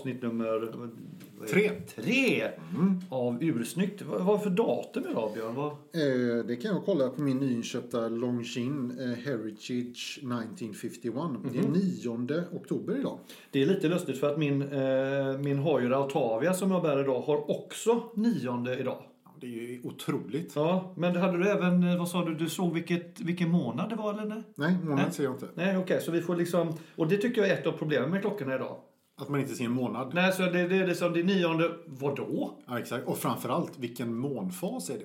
avsnitt nummer... Tre. Tre av Ursnyggt. Vad är för datum idag Björn? Vad... Eh, det kan jag kolla på min nyinköpta Longines eh, Heritage 1951. Det är 9 oktober idag. Det är lite lustigt för att min, eh, min Hoyer Autavia som jag bär idag har också nionde idag. Ja, det är ju otroligt. Ja, men hade du även, eh, vad sa du, du såg vilket, vilken månad det var eller? Nej, Nej, månad Nej. ser jag inte. nej okej, så vi får liksom, och det tycker jag är ett av problemen med klockorna idag. Att man inte ser en månad. Nej, så det, det är liksom det nionde, vadå? Ja, exakt. Och framförallt, vilken månfas är det?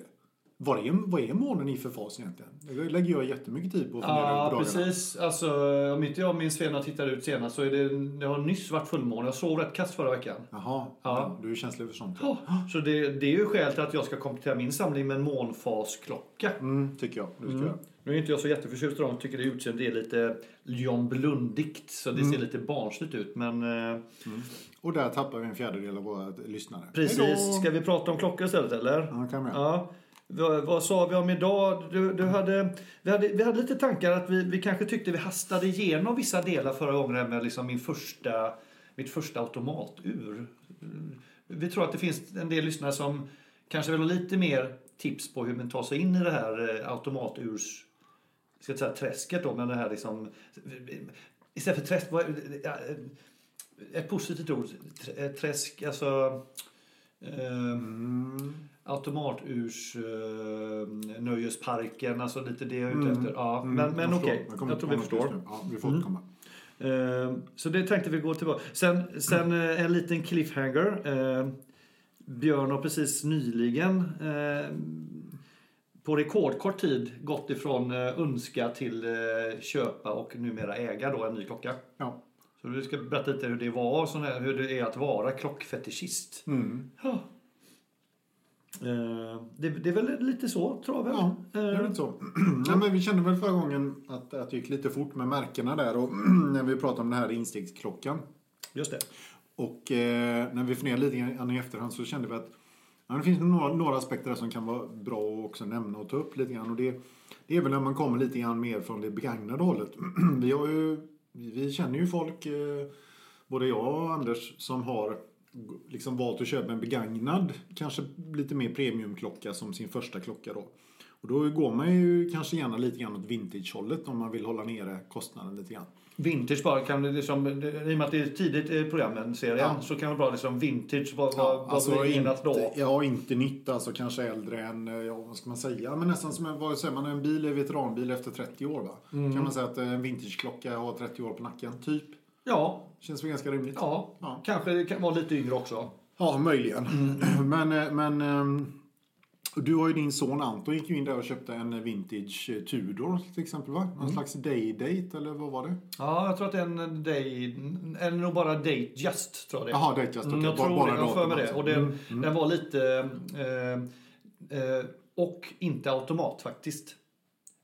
Vad är, vad är månen i för fas egentligen? Det lägger jag jättemycket tid på att fundera Ja, på dagarna. precis. Alltså, om inte jag minns fel när jag tittade ut senast så är det, det har nyss varit fullmåne. Jag sov rätt kast förra veckan. Jaha, Ja. du är känslig för sånt. Ja, så det, det är ju skäl till att jag ska komplettera min samling med en månfasklocka. Mm, tycker jag. Du ska göra. Nu är inte jag så jätteförtjust i dem. Tycker det utseendet är lite John Blundigt. Så det ser lite barnsligt ut. Men eh, Och där tappar vi en fjärdedel av våra lyssnare. precis. Hejdå! Ska vi prata om klockor istället eller? Ja, kan vi. Ja. Vad, vad sa vi om idag? Du, du hade, vi, hade, vi hade lite tankar att vi, vi kanske tyckte vi hastade igenom vissa delar förra gången med liksom min första, mitt första automatur. Vi tror att det finns en del lyssnare som kanske vill ha lite mer tips på hur man tar sig in i det här eh, automaturs ska jag säga, träsket då, men det här liksom istället för träsk, vad, ja, ett positivt ord, Trä- träsk, alltså ehm, automaturs eh, nöjesparken, alltså lite det jag är ute efter. Ja, men men förstår. okej, kommer jag tror vi inte förstår. Ja, vi får återkomma. Eh, Så det tänkte vi gå tillbaka. Sen, sen eh, en liten cliffhanger. Eh, Björn har precis nyligen eh, på rekordkort tid gått ifrån eh, önska till eh, köpa och numera äga då en ny klocka. Ja. Så du ska berätta lite hur det var, sån här, hur det är att vara klockfetischist. Mm. Ja. Eh, Det, det är väl lite så, tror jag väl? Ja, det är väl så. ja, men vi kände väl förra gången att, att det gick lite fort med märkena där och när vi pratade om den här instegsklockan. Just det. Och eh, när vi funderade lite grann i efterhand så kände vi att ja, det finns några, några aspekter där som kan vara bra att också nämna och ta upp lite grann. Och det, det är väl när man kommer lite grann mer från det begagnade hållet. vi, har ju, vi, vi känner ju folk, eh, både jag och Anders, som har liksom valt att köpa en begagnad, kanske lite mer premiumklocka som sin första klocka då. Och då går man ju kanske gärna lite grann åt vintage-hållet om man vill hålla nere kostnaden lite grann. Vintage bara, kan det liksom, i och med att det är tidigt i programmen, serien, Ja. så kan det vara liksom vintage, vad, Ja, vad, alltså inte, då? ja, inte nytt, alltså kanske äldre än, eh, ja, vad ska man säga, men nästan som en, vad säger man, en bil är veteranbil efter 30 år va? Mm. Kan man säga att en vintageklocka har 30 år på nacken, typ? Ja, Känns väl ganska rimligt? ja, Ja. kanske det kan vara lite yngre också. Ja, möjligen. Mm. men, eh, men ehm, du har ju din son Anton gick ju in där och köpte en vintage eh, Tudor till exempel va? Mm. Någon slags day-date eller vad var det? Ja, jag tror att det är en day, eller nog bara date just, tror jag det är. Jaha, date just. Mm, okej. jag Bara- tror bara det, jag för mig det. Och den, Mm, den var lite... Eh, eh, och inte automat faktiskt.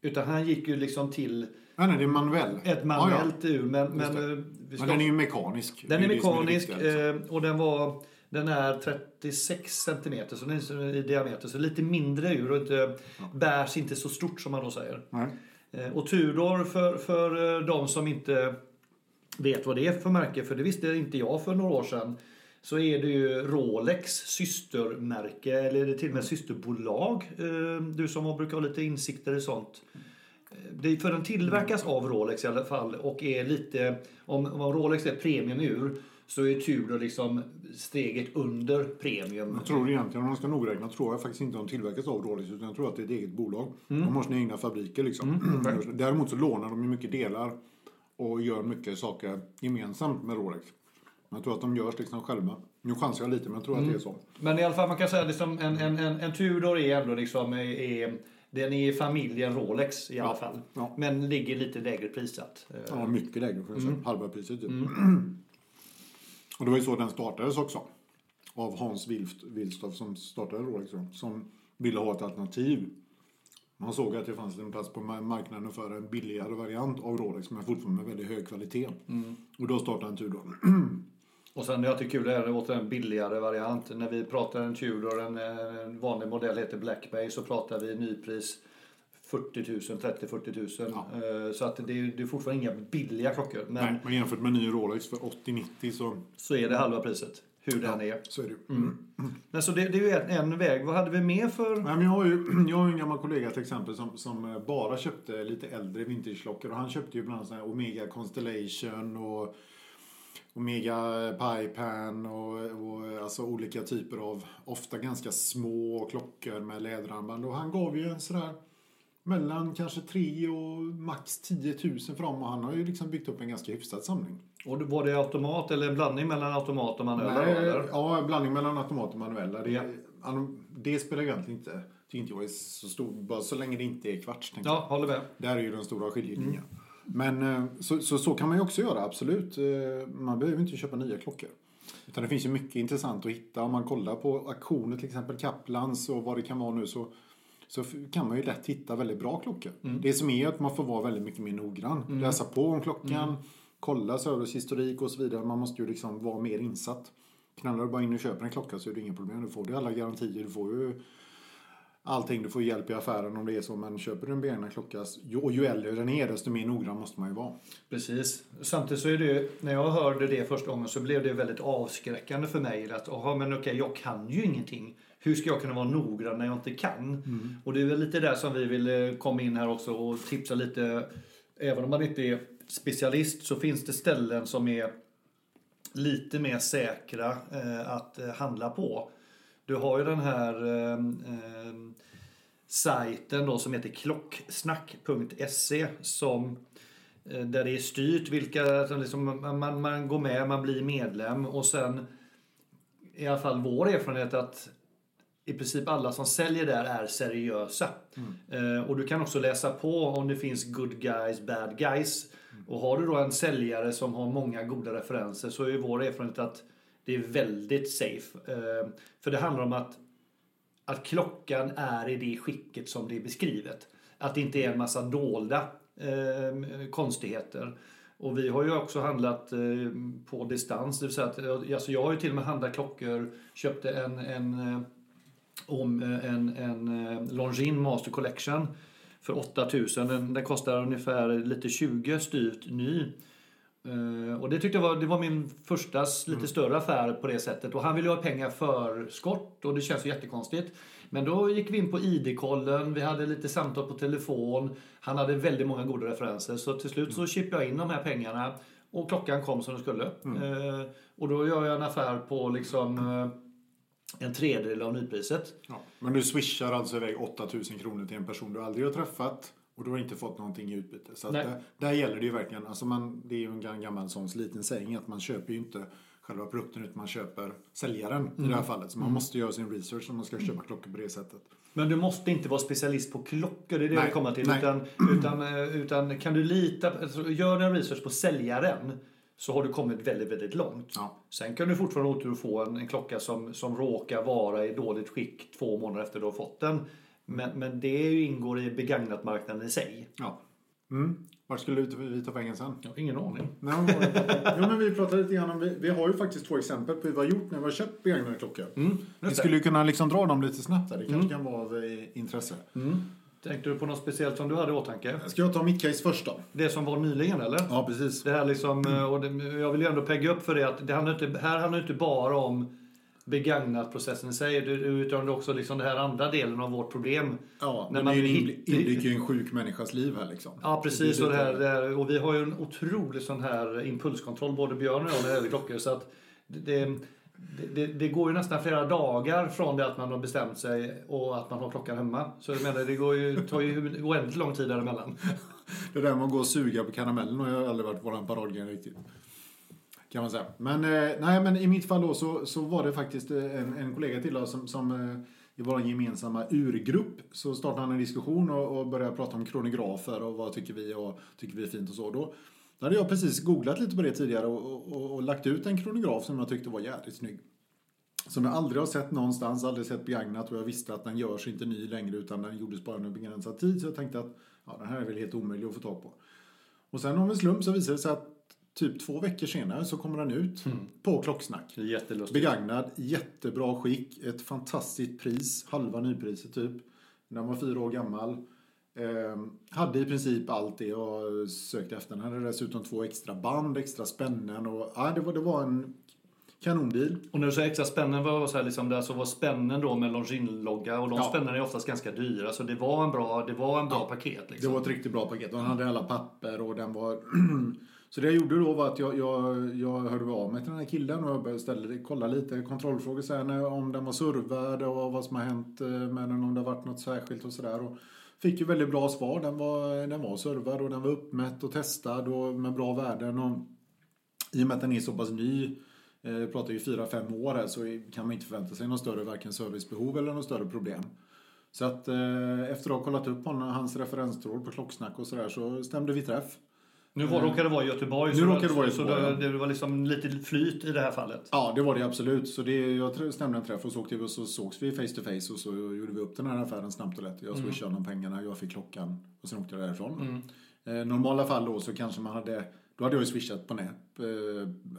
Utan han gick ju liksom till Nej, nej, det är manuell. ett manuellt ur. Men, Just men, det. eh, Men den är ju mekanisk. Den är mekanisk viktiga, liksom. eh, och den var den är 36 centimeter så den är i diameter så lite mindre ur och inte, bärs inte så stort som man då säger. Nej. Eh, Och Tudor för, för eh, de som inte vet vad det är för märke, för det visste inte jag för några år sedan, så är det ju Rolex systermärke, eller är det till och med systerbolag. Eh, Du som brukar ha lite insikter i sånt. Det är för den tillverkas av Rolex i alla fall och är lite, om, om Rolex är premiumur så är Tudor liksom steget under premium. Jag tror egentligen, om man ska nogräkna, tror jag faktiskt inte att de tillverkas av Rolex utan jag tror att det är ett eget bolag. Mm. De har sina egna fabriker liksom. Däremot så lånar de ju mycket delar och gör mycket saker gemensamt med Rolex. Men jag tror att de görs liksom själva. Nu chansar jag lite men jag tror att det är så. Men i alla fall man kan säga liksom en, en, en, en Tudor är ändå liksom är, är, den är familjen Rolex i alla Ja, fall. ja. Men ligger lite lägre prissatt. Ja, mycket lägre för Mm. halva priset typ. Och det var ju så den startades också. Av Hans Wilstorff som startade Rolex Som ville ha ett alternativ. Man såg att det fanns en plats på ma- marknaden för en billigare variant av Rolex men fortfarande med väldigt hög kvalitet. Mm. Och då startade han Tudor. Och sen jag tycker kul är det åter en billigare variant. När vi pratar en Tudor, en, en vanlig modell heter Black Bay, så pratar vi nypris 40 000, 30-40 000. Eh, Så att det är, det är fortfarande inga billiga klockor. Men Nej, men jämfört med ny Rolex för 80-90 så, så är det halva priset. Hur den är. så är det ju. Men så det, det är ju en, en väg. Vad hade vi mer för... Nej, men jag, har ju, jag har en gammal kollega till exempel som, som eh, bara köpte lite äldre vintageklockor. Och han köpte ju bland annat såna Omega Constellation och Omega Pipan och, och alltså olika typer av ofta ganska små klockor med läderarmband. Och han gav ju en sådär mellan kanske 3 och max 10 000 för dem och han har ju liksom byggt upp en ganska hyfsad samling. Och var det automat eller en blandning mellan automat och manuella? Nej, eller? ja, en blandning mellan automat och manuella. Det, an- det spelar egentligen inte, tycker inte jag är så stor, bara så länge det inte är kvarts. tänker jag. Ja, håller med. Där är ju den stora skiljelinjen. Men eh, så, så, så kan man ju också göra, absolut. Eh, Man behöver inte köpa nya klockor. Utan det finns ju mycket intressant att hitta. Om man kollar på auktioner, till exempel Kaplans och vad det kan vara nu, så, så kan man ju lätt hitta väldigt bra klockor. Det som är att man får vara väldigt mycket mer noggrann. Läsa på om klockan, kolla servicehistorik och så vidare. Man måste ju liksom vara mer insatt. Knallar du bara in och köper en klocka så är det inga problem. Du får du alla garantier. Du får ju allting. Du får hjälp i affären om det är så. Men köper du en begagnad klocka, och ju äldre den är desto mer noggrann måste man ju vara. Precis. Samtidigt så är det, när jag hörde det första gången så blev det väldigt avskräckande för mig. Att, aha, men okej, jag kan ju ingenting. Hur ska jag kunna vara noggrann när jag inte kan? Och det är väl lite där som vi vill eh, komma in här också och tipsa lite. Även om man inte är specialist så finns det ställen som är lite mer säkra eh, att eh, handla på. Du har ju den här eh, eh, sajten då som heter klocksnack.se som eh, där det är styrt vilka, som liksom, man, man går med, man blir medlem och sen i alla fall vår erfarenhet att i princip alla som säljer där är seriösa. Eh, och du kan också läsa på om det finns good guys, bad guys. Och har du då en säljare som har många goda referenser så är vår erfarenhet att det är väldigt safe. Ehm, för det handlar om att, att klockan är i det skicket som det är beskrivet. Att det inte är en massa dolda eh, konstigheter. Och vi har ju också handlat eh, på distans. Det vill säga att, eh, alltså jag har ju till och med handlat klockor, köpte en, en eh, om eh, en, en Longines Master Collection för 8000. Den, den kostar ungefär lite 20 styvt ny. Eh, och det tyckte jag var, det var min första lite större affär på det sättet. Och han ville ha pengar för skott och det känns ju jättekonstigt. Men då gick vi in på ID-kollen, vi hade lite samtal på telefon. Han hade väldigt många goda referenser. Så till slut så chippade jag in de här pengarna och klockan kom som den skulle. Eh, och då gör jag en affär på liksom eh, en tredjedel av nypriset. Ja. Men du swishar alltså iväg 8000 kronor till en person du aldrig har träffat och du har inte fått någonting i utbyte. Så där, där gäller det ju verkligen, alltså man, det är ju en gam- gammal sån liten sägning att man köper ju inte själva produkten utan man köper säljaren i det här fallet. Så man måste göra sin research om man ska köpa klockor på det sättet. Men du måste inte vara specialist på klockor, det är det jag Nej, vill komma till. nej. Utan, utan, eh, utan kan du lita, alltså, gör en research på säljaren så har du kommit väldigt, väldigt långt. Ja. Sen kan du fortfarande otur få en, en klocka som, som råkar vara i dåligt skick två månader efter du har fått den. Men, men det ingår i begagnatmarknaden i sig. Ja. Mm. Vart skulle vi- vi ta vägen sen? Jag har ingen aning. Nej, vi jo, men vi pratade lite grann om, vi, vi har ju faktiskt två exempel på hur vi har gjort när vi har köpt begagnade klockor. vi det. skulle ju kunna liksom dra dem lite snabbt där. Det kanske kan vara av eh, intresse. Tänkte du på något speciellt som du hade i åtanke? Ska jag ta mitt case först då? Det som var nyligen eller? Ja, precis. Det här liksom, eh, och det, jag vill ju ändå pegga upp för det att det handlar inte, här handlar det inte bara om begagnat-processen i sig, utan också liksom den här andra delen av vårt problem. Ja, När man det inblick i en sjuk människas liv här liksom. Ja precis, Det och, det här, det här, och vi har ju en otrolig sån här impulskontroll, både Björn och jag, när det gäller klockor. Så att det, det, det, det går ju nästan flera dagar från det att man har bestämt sig och att man har klockan hemma. Så jag menar, det går ju, tar ju oändligt lång tid däremellan. Det där med att gå och suga på karamellen har ju aldrig varit våran paradgren riktigt. Kan man säga. Men, eh, nej, men i mitt fall då så, så var det faktiskt eh, en, en kollega till oss som, som eh, i vår gemensamma urgrupp så startade han en diskussion och, och började prata om kronografer och vad tycker vi och tycker vi är fint och så. Då, då hade jag precis googlat lite på det tidigare och, och, och lagt ut en kronograf som jag tyckte var jävligt snygg. Som jag aldrig har sett någonstans, aldrig sett begagnat och jag visste att den görs inte ny längre utan den gjordes bara under begränsad tid. Så jag tänkte att ja, den här är väl helt omöjlig att få tag på. Och sen av en slump så visade det sig att typ två veckor senare så kommer den ut på Klocksnack. Det jättelustigt. Begagnad, jättebra skick, ett fantastiskt pris, halva nypriset typ. Den var fyra år gammal. Eh, hade i princip allt det jag sökte efter. Den hade dessutom två extra band, extra spännen och ja, det, var, det var en kanonbil. Och när du säger extra spännen var så här liksom där så var spännen då med Longines-logga och de Ja. spännen är oftast ganska dyra så det var en bra, det var en bra paket Det liksom. var ett riktigt bra paket. Han hade alla papper och den var... så det jag gjorde då var att jag, jag, jag hörde av mig till den här killen och jag började ställa, kolla lite kontrollfrågor sen om den var servad och vad som har hänt eh, med den, om det har varit något särskilt och sådär. Fick ju väldigt bra svar. Den var, den var servad och den var uppmätt och testad och med bra värden. Och I och med att den är så pass ny, vi pratar ju 4-5 år här, så kan man inte förvänta sig någon större varken servicebehov eller något större problem. Så att eh, efter att ha kollat upp honom, hans referenstråd på klocksnack och sådär så stämde vi träff. Nu var, råkade det vara Göteborg Nu så, råkade det vara i så Göteborg, det, det var liksom lite flyt i det här fallet. Ja, det var det absolut. Så det, jag stämde en träff och så, åkte vi, och så sågs vi face to face och så gjorde vi upp den här affären snabbt och lätt. Jag swishade honom pengarna, jag fick klockan och sen åkte jag därifrån. Eh, normala fall då så kanske man hade, då hade jag ju swishat på näp, eh,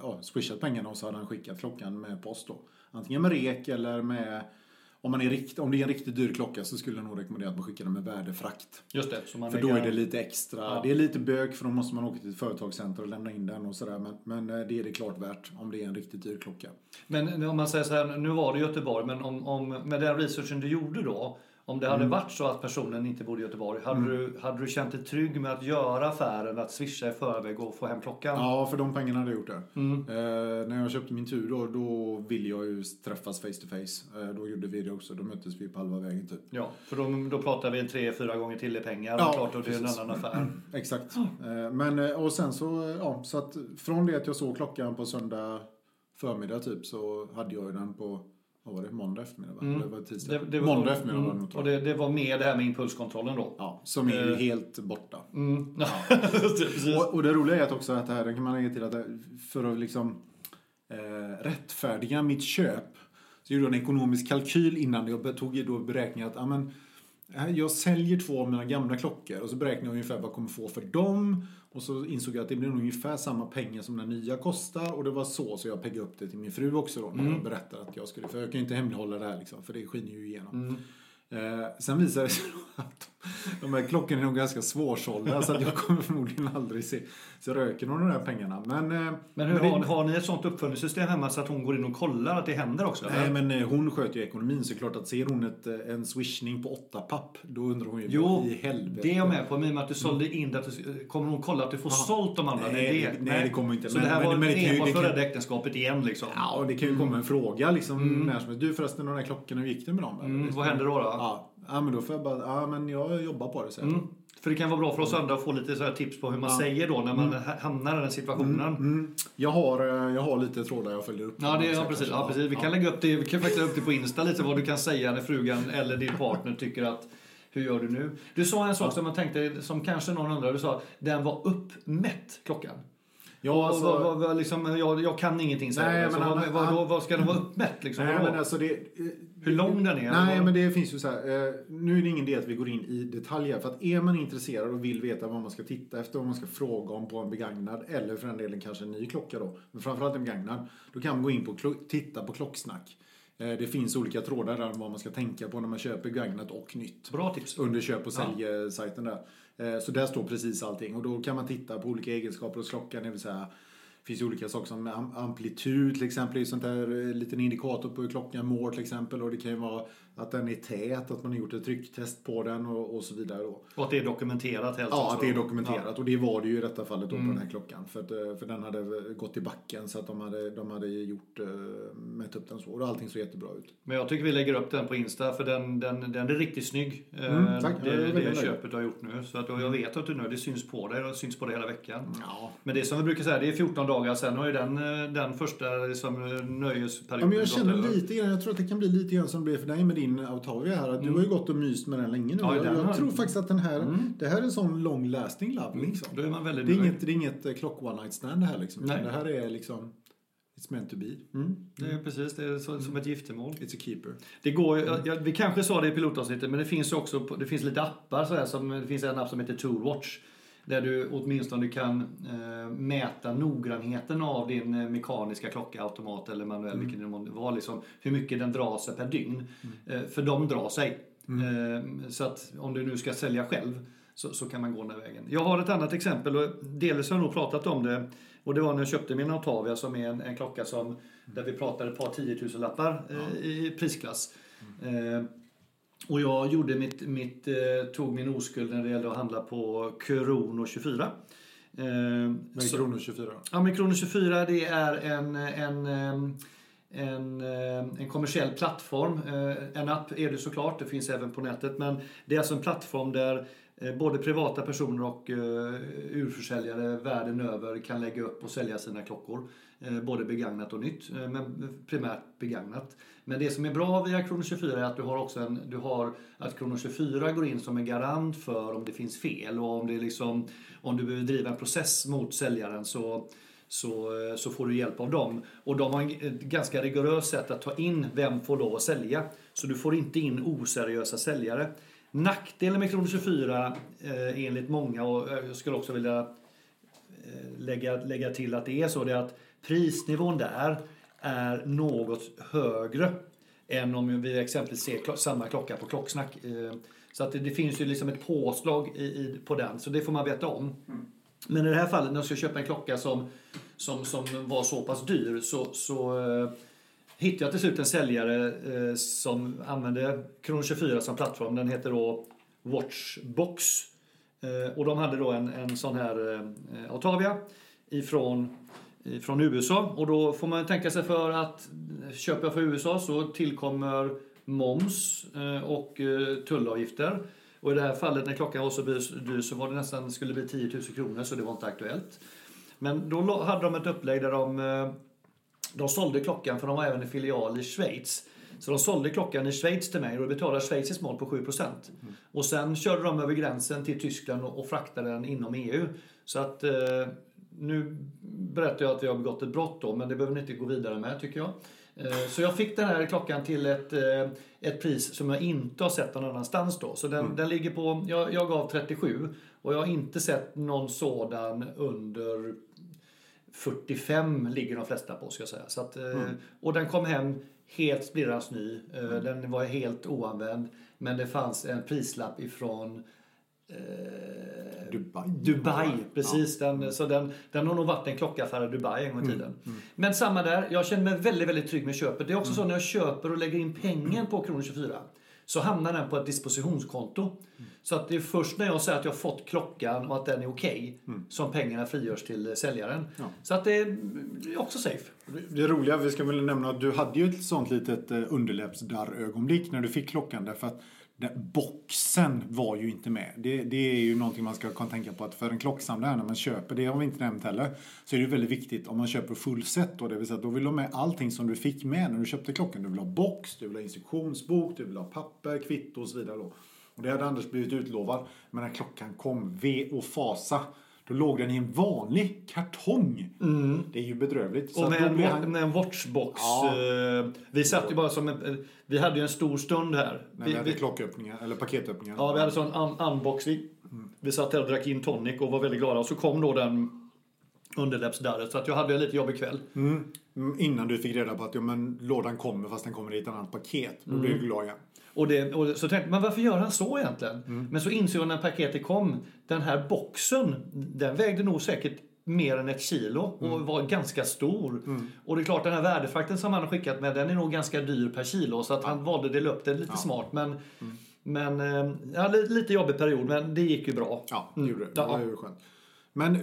ja, swishat pengarna och så hade han skickat klockan med post då. Antingen med rek eller med, om, man är rikt, om det är en riktigt dyr klocka så skulle jag nog rekommendera att man skickar den med värdefrakt. Just det. För då är det lite extra. Ja. Det är lite bök för då måste man åka till ett företagscenter och lämna in den och sådär. Men, men eh, det är det klart värt om det är en riktigt dyr klocka. Men om man säger så här, nu var det Göteborg, men om, om, med den researchen du gjorde då, om det Mm. hade varit så att personen inte bodde i Göteborg, hade, du, hade du känt dig trygg med att göra affären, att swisha i förväg och få hem klockan? Ja, för de pengarna hade jag gjort det. Mm. Eh, när jag köpte min tur då, då ville jag ju träffas face to face. Eh, då gjorde vi det också. Då möttes vi på halva vägen typ. Ja, för då, då pratar vi en tre, fyra gånger till i pengar. Ja, Ja, klart, och det är en annan affär. Exakt. Eh, men eh, och sen så, ja, så att från det att jag såg klockan på söndag förmiddag typ så hade jag den på, vad var det, måndag eftermiddag va? Mm. Det var tisdag. Det, det var, måndag eftermiddag var det mm, nog och det, det var med det här med impulskontrollen då. Ja, som är ju Eh. helt borta. Mm. Precis. Och, och det roliga är att också att det här, det kan man lägga till att det, för att liksom eh, rättfärdiga mitt köp så gjorde jag en ekonomisk kalkyl innan jag tog då beräkningen att ja, men, eh, jag säljer två av mina gamla klockor och så beräknar jag ungefär vad jag kommer få för dem och så insåg jag att det blir ungefär samma pengar som den nya kostar. Och det var så så jag peggade upp det till min fru också då när jag berättade att jag skulle, för jag kan ju inte hemlighålla det här liksom för det skiner ju igenom. Eh, sen visade det sig att de här klockorna är nog ganska svårsålda så att jag kommer förmodligen aldrig se, se röken av de här pengarna. Men, eh, Men hur, det- har, har ni ett sånt uppföljningssystem hemma så att hon går in och kollar att det händer också? Nej eller? men eh, hon sköter ju ekonomin så klart att ser hon ett, eh, en swishning på åtta papp då undrar hon ju Jo, i helvete. det är jag med på. Men i och med att du sålde in det, du- kommer hon kolla att du får sålt de andra? Nej, det det- nej, det kommer inte. Så Men- det här men- var men det enbart det för rädda äktenskapet igen liksom? Ja, och det kan ju komma en fråga liksom när som. Du förresten, de där klockorna, hur gick det med dem? Mm, vad händer då? då? Ja, ja, men då får jag bara, ja men jag jobbar på det säger jag. Mm. För det kan vara bra för oss andra att få lite så här tips på hur man säger då när man ha- hamnar i den situationen. Mm. Jag, har, eh, jag har lite trådar jag följer upp. Ja, det, ja, precis. Ja, precis. Vi kan lägga upp det, vi kan faktiskt upp det på Insta lite vad du kan säga när frugan eller din partner tycker att hur gör du nu? Du sa en sak som man tänkte, som kanske någon undrar. Du sa den var uppmätt klockan. Ja, alltså, vad, vad, vad, liksom, jag, jag kan ingenting säger Nej, du. Så men vad, han- vad, han- vad, ska den vara uppmätt? Liksom? nej, men alltså det, eh, Hur lång den är? Nej, men det finns ju så här. Eh, nu är det ingen idé att vi går in i detaljer. För att är man intresserad och vill veta vad man ska titta efter, vad man ska fråga om på en begagnad eller för den delen kanske en ny klocka då. Men framförallt en begagnad. Då kan man gå in på titta på klocksnack. Eh, det finns olika trådar där vad man ska tänka på när man köper begagnat och nytt. Bra tips. Under köp och sälj-sajten där. Eh, så där står precis allting. Och då kan man titta på olika egenskaper hos klockan. Det vill säga, finns ju olika saker som am- amplitud till exempel. Det är sånt där eh, liten indikator på hur klockan mår till exempel. Och det kan ju vara att den är tät, att man har gjort ett trycktest på den och, och så vidare. Då. Och att det är dokumenterat helst. Ja, att det är dokumenterat. Och det var det ju i detta fallet då Mm. på den här klockan. För, att, eh, för den hade gått i backen så att de hade, de hade gjort, eh, mätt upp den så. Och allting såg jättebra ut. Men jag tycker vi lägger upp den på Insta för den, den, den är riktigt snygg. Mm, Eh, tack. Det, det nöjd. köpet du har gjort nu. Så att, och jag vet att du nu, det syns på dig. Det syns på dig hela veckan. Ja, Men det är som vi brukar säga, det är 14 dagar sen och är den, eh, den första liksom, nöjesperioden Ja, men jag känner över. lite grann, jag tror att det kan bli lite grann som det blev för dig med din Autavia här. Att Du har ju gått och myst med den länge nu. Ja, jag jag har- tror faktiskt att den här, Mm. det här är en sån long lasting love liksom. Då är man väldigt Det är inget, det är inget eh, clock one night stand det här liksom. Nej. Det här är liksom, it's meant to be. Mm, det är precis, det är så, som ett giftermål. It's a keeper. Det går, ju- ja, vi kanske sa det i pilotavsnittet, men det finns ju också det finns lite appar. Så här, som, det finns en app som heter Toolwatch. Där du åtminstone kan eh, mäta noggrannheten av din eh, mekaniska klocka, automat eller manuell, vilken det må vara. Liksom, hur mycket den drar sig per dygn. Eh, för de drar sig. Eh, Så att om du nu ska sälja själv så, så kan man gå den här vägen. Jag har ett annat exempel och delvis har jag nog pratat om det. Och det var när jag köpte min Autavia som är en, en klocka som, där vi pratade ett par tiotusenlappar eh, i prisklass. Eh, och jag gjorde mitt, mitt, eh, tog min oskuld när det gällde att handla på Krono 24. Eh, Med så- kronor 24. Ja, men Krono 24 det är en, en, ehm, en, eh, en kommersiell plattform. Eh, En app är det såklart, det finns även på nätet. Men det är alltså en plattform där eh, Eh, både privata personer och eh, urförsäljare världen över kan lägga upp och sälja sina klockor. Eh, både begagnat och nytt, men primärt begagnat. Men det som är bra via Krono 24 är att du har också en, du har att Krono 24 går in som en garant för om det finns fel och om det liksom, om du behöver driva en process mot säljaren så så, så får du hjälp av dem. Och de har ett ganska rigoröst sätt att ta in vem får lov att sälja. Så du får inte in oseriösa säljare. Nackdelen med Krono 24 eh, enligt många, och jag skulle också vilja eh, lägga, lägga till att det är så, det är att prisnivån där är något högre än om vi exempelvis ser samma klocka på Klocksnack. Eh, Så att det, det finns ju liksom ett påslag i, i, på den, så det får man veta om. Men i det här fallet när jag ska köpa en klocka som, som, som var så pass dyr så, så eh, hittade jag till slut en säljare eh, som använde Krono 24 som plattform. Den heter då Watchbox. Eh, och de hade då en, en sån här eh, Autavia ifrån, från USA. Och då får man tänka sig för att köper jag från USA så tillkommer moms eh, och eh, tullavgifter. Och i det här fallet när klockan var så dyr så var det nästan skulle bli 10 000 kronor så det var inte aktuellt. Men då hade de ett upplägg där de, eh, de sålde klockan för de har även en filial i Schweiz. Så de sålde klockan i Schweiz till mig och då betalade schweizisk mål på 7%. Och sen körde de över gränsen till Tyskland och, och fraktade den inom EU. Så att eh, nu berättar jag att vi har begått ett brott då, men det behöver ni inte gå vidare med tycker jag. Eh, Så jag fick den här klockan till ett, eh, ett pris som jag inte har sett någon annanstans då. Så den, den ligger på, jag, jag gav 37 och jag har inte sett någon sådan under 45 ligger de flesta på ska jag säga. Så att, eh, Och den kom hem helt splirrans ny. Eh, Den var helt oanvänd. Men det fanns en prislapp ifrån eh, Dubai. Dubai, precis. Den, så den, den har nog varit en klockaffär i Dubai en gång i tiden. Men samma där, jag känner mig väldigt, väldigt trygg med köpet. Det är också så när jag köper och lägger in pengen på Kronor 24 så hamnar den på ett dispositionskonto. Så att det är först när jag säger att jag har fått klockan och att den är okej som pengarna frigörs till säljaren. Ja. Så att det är också safe. Det- Det roliga, vi ska väl nämna att du hade ju ett sånt litet eh, underläppsdarrögonblick när du fick klockan därför att boxen var ju inte med. Det, det är ju någonting man ska tänka på att för en klocksamlare när man köper, det har vi inte nämnt heller, så är det ju väldigt viktigt om man köper fullset då, det vill säga då vill du ha med allting som du fick med när du köpte klockan. Du vill ha box, du vill ha instruktionsbok, du vill ha papper, kvitto och så vidare då. Och det hade Anders blivit utlovad. Men när klockan kom, ve och fasa, då låg den i en vanlig kartong. Det är ju bedrövligt. Och med en, han- med en watchbox. Ja. eh, Vi satt ju bara som en, eh, Vi hade ju en stor stund här. När Vi, vi hade vi, klocköppningar, eller paketöppningar. ja, vi hade sån un, unboxing. Vi satt där och drack in tonic och var väldigt glada. Och så kom då den underläppsdarret. Så att jag hade en lite jobbig kväll. Mm, innan du fick reda på att ja, men, lådan kommer fast den kommer i ett annat paket. Då blev du glad igen. Och, det, och så tänkte men varför gör han så egentligen? Mm. Men så insåg jag när paketet kom, den här boxen, den vägde nog säkert mer än ett kilo och Mm. var ganska stor. Och det är klart, den här värdefakten som han har skickat med, den är nog ganska dyr per kilo. Så att han valde det lite smart. Men, Mm. men eh, ja, lite, jobbig period, men det gick ju bra. Ja, det gjorde det. Det Ja. var ju skönt. Men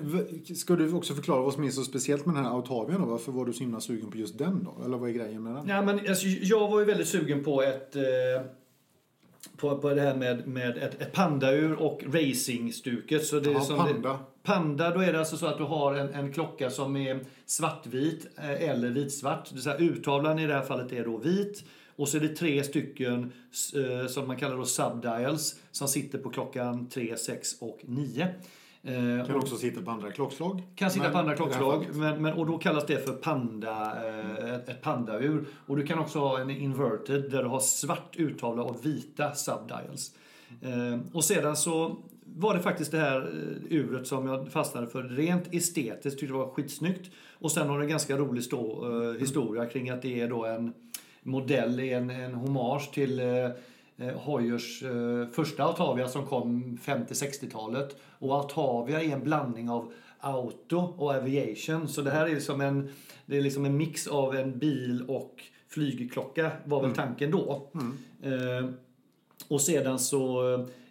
ska du också förklara vad som är så speciellt med den här Autavian då? Varför var du så himla sugen på just den då? Eller vad är grejen med den? Ja, men, alltså, jag var ju väldigt sugen på ett eh, på, på det här med, med ett, ett pandaur och racingstuket. Så det är Ja, som panda. Det, panda, då är det alltså så att du har en, en klocka som är svartvit eh, eller vitsvart. Det vill säga urtavlan i det här fallet är då vit. Och så är det tre stycken eh, som man kallar då subdials som sitter på klockan 3, 6 och 9. Eh, Kan också sitta på andra klockslag. kan sitta Men på andra klockslag, men, men, och då kallas det för panda, eh, ett, ett pandaur. Och du kan också ha en inverted där du har svart urtavla och vita subdials. Eh, och sedan så var det faktiskt det här uret som jag fastnade för. Rent estetiskt tyckte det var skitsnyggt. Och sen har det en ganska rolig stå, historia kring att det är då en modell, en, en hommage till Hoyers eh, första Altavia som kom 50-60-talet. Och Altavia är en blandning av auto och aviation. Så det här är liksom en, det är liksom en mix av en bil och flygklocka var väl tanken då. Eh, och sedan så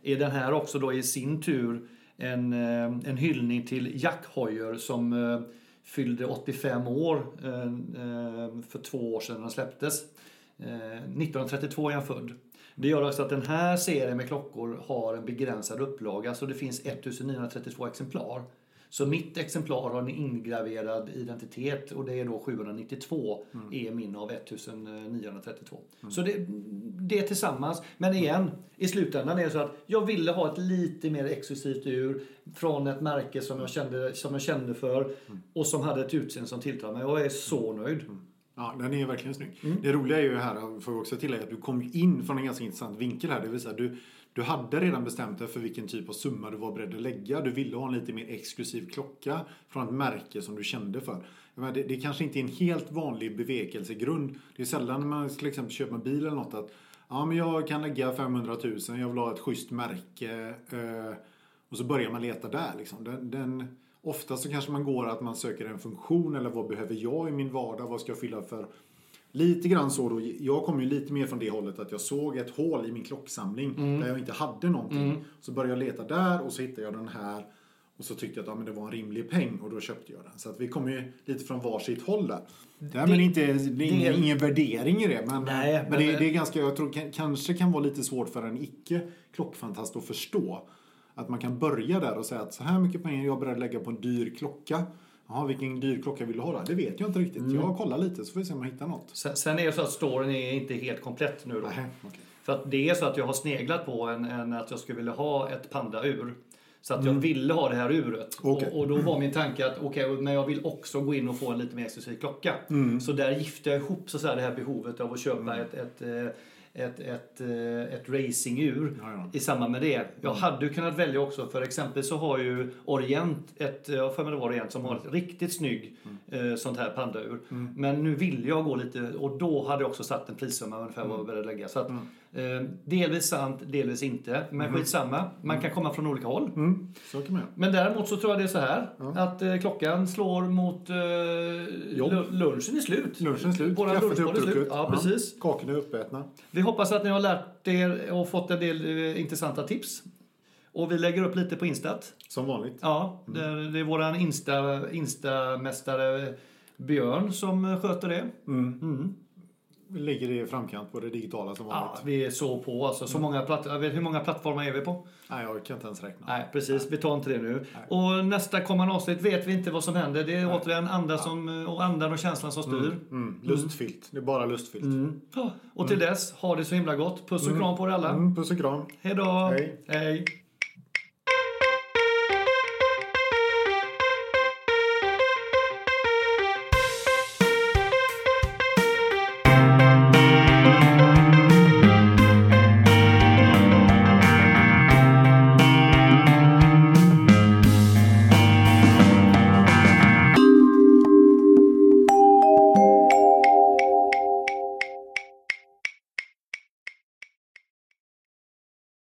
är den här också då i sin tur en, eh, en hyllning till Jack Hoyer som eh, fyllde 85 år eh, eh, för två år sedan den släpptes. Eh, 1932 är han född. Det gör också att den här serien med klockor har en begränsad upplaga så det finns 1932 exemplar. Så mitt exemplar har en ingraverad identitet och det är då 792 är min av 1932. Så det, det tillsammans. Men igen, i slutändan är det så att jag ville ha ett lite mer exklusivt ur från ett märke som jag kände, som jag kände för och som hade ett utseende som tilltalade mig. Jag är så nöjd. Ja, den är verkligen snygg. Det roliga är ju här, får vi också tillägga, att du kom in från en ganska intressant vinkel här. Det vill säga, du, du hade redan bestämt dig för vilken typ av summa du var beredd att lägga. Du ville ha en lite mer exklusiv klocka från ett märke som du kände för. Jag menar, det, det kanske inte är en helt vanlig bevekelsegrund. Det är sällan när man till exempel köper en bil eller något att ja, men jag kan lägga 500 000, jag vill ha ett schysst märke. Eh, och så börjar man leta där. Liksom. Den, den, ofta så kanske man går att man söker en funktion eller vad behöver jag i min vardag? Vad ska jag fylla för? Lite grann så då. Jag kom ju lite mer från det hållet att jag såg ett hål i min klocksamling där jag inte hade någonting. Så började jag leta där och så hittade jag den här. Och så tyckte jag att ja, men det var en rimlig peng och då köpte jag den. Så att vi kommer ju lite från varsitt håll där. Det, men inte, det är ingen, ingen värdering i det. Men, Nej, men, men- det, det är ganska, jag tror kan, kanske kan vara lite svårt för en icke klockfantast att förstå. Att man kan börja där och säga att så här mycket pengar är jag beredd att lägga på en dyr klocka. Jaha, vilken dyr klocka vill du ha då? Det vet jag inte riktigt. Mm. Jag kollar lite så får vi se om jag hittar något. Sen, sen är det så att storyn är inte helt komplett nu då. Nej, okej. För att det är så att jag har sneglat på en, en att jag skulle vilja ha ett pandaur. Så att jag ville ha det här uret. Mm. Okej. Och, och då var min tanke att okej, men jag vill också gå in och få en lite mer exklusiv klocka. Mm. Så där gifte jag ihop så att säga, det här behovet av att köpa ett, ett, eh, ett, ett, eh, ett racingur Ja, ja. i samband med det. Jag hade ju kunnat välja också, för exempel så har ju Orient, ett, jag har för mig det var Orient, som har ett riktigt snygg Mm. eh, sånt här pandaur. Men nu ville jag gå lite, och då hade jag också satt en prissumma ungefär vad jag var beredd att lägga. Så att, eh, delvis sant, delvis inte. Men skitsamma, man kan komma från olika håll. Mm, så kan man. Men däremot så tror jag det är så här att eh, klockan slår mot eh, lunchen är slut. Lunchen är slut. Kaffet är uppdrucket. Ja, precis. Kakorna är uppätna. Vi hoppas att ni har lärt er och fått en del eh, intressanta tips. Och vi lägger upp lite på Instat. Som vanligt. Ja, det, det är våran Insta, Insta-mästare Björn som sköter det. Mm. Vi ligger i framkant på det digitala som vanligt. Ja, vi är så på alltså. Så många platt, hur många plattformar är vi på? Nej, jag kan inte ens räkna. Nej, precis. Vi tar inte det nu. Och nästa kommande avsnitt vet vi inte vad som händer. Det är återigen andra som, och andan och känslan som styr. Mm, lustfyllt. Det är bara lustfyllt. Mm. Och till dess, ha det så himla gott. Puss och kram på er alla. Mm, puss och kram. Hej då! Hej. Hej.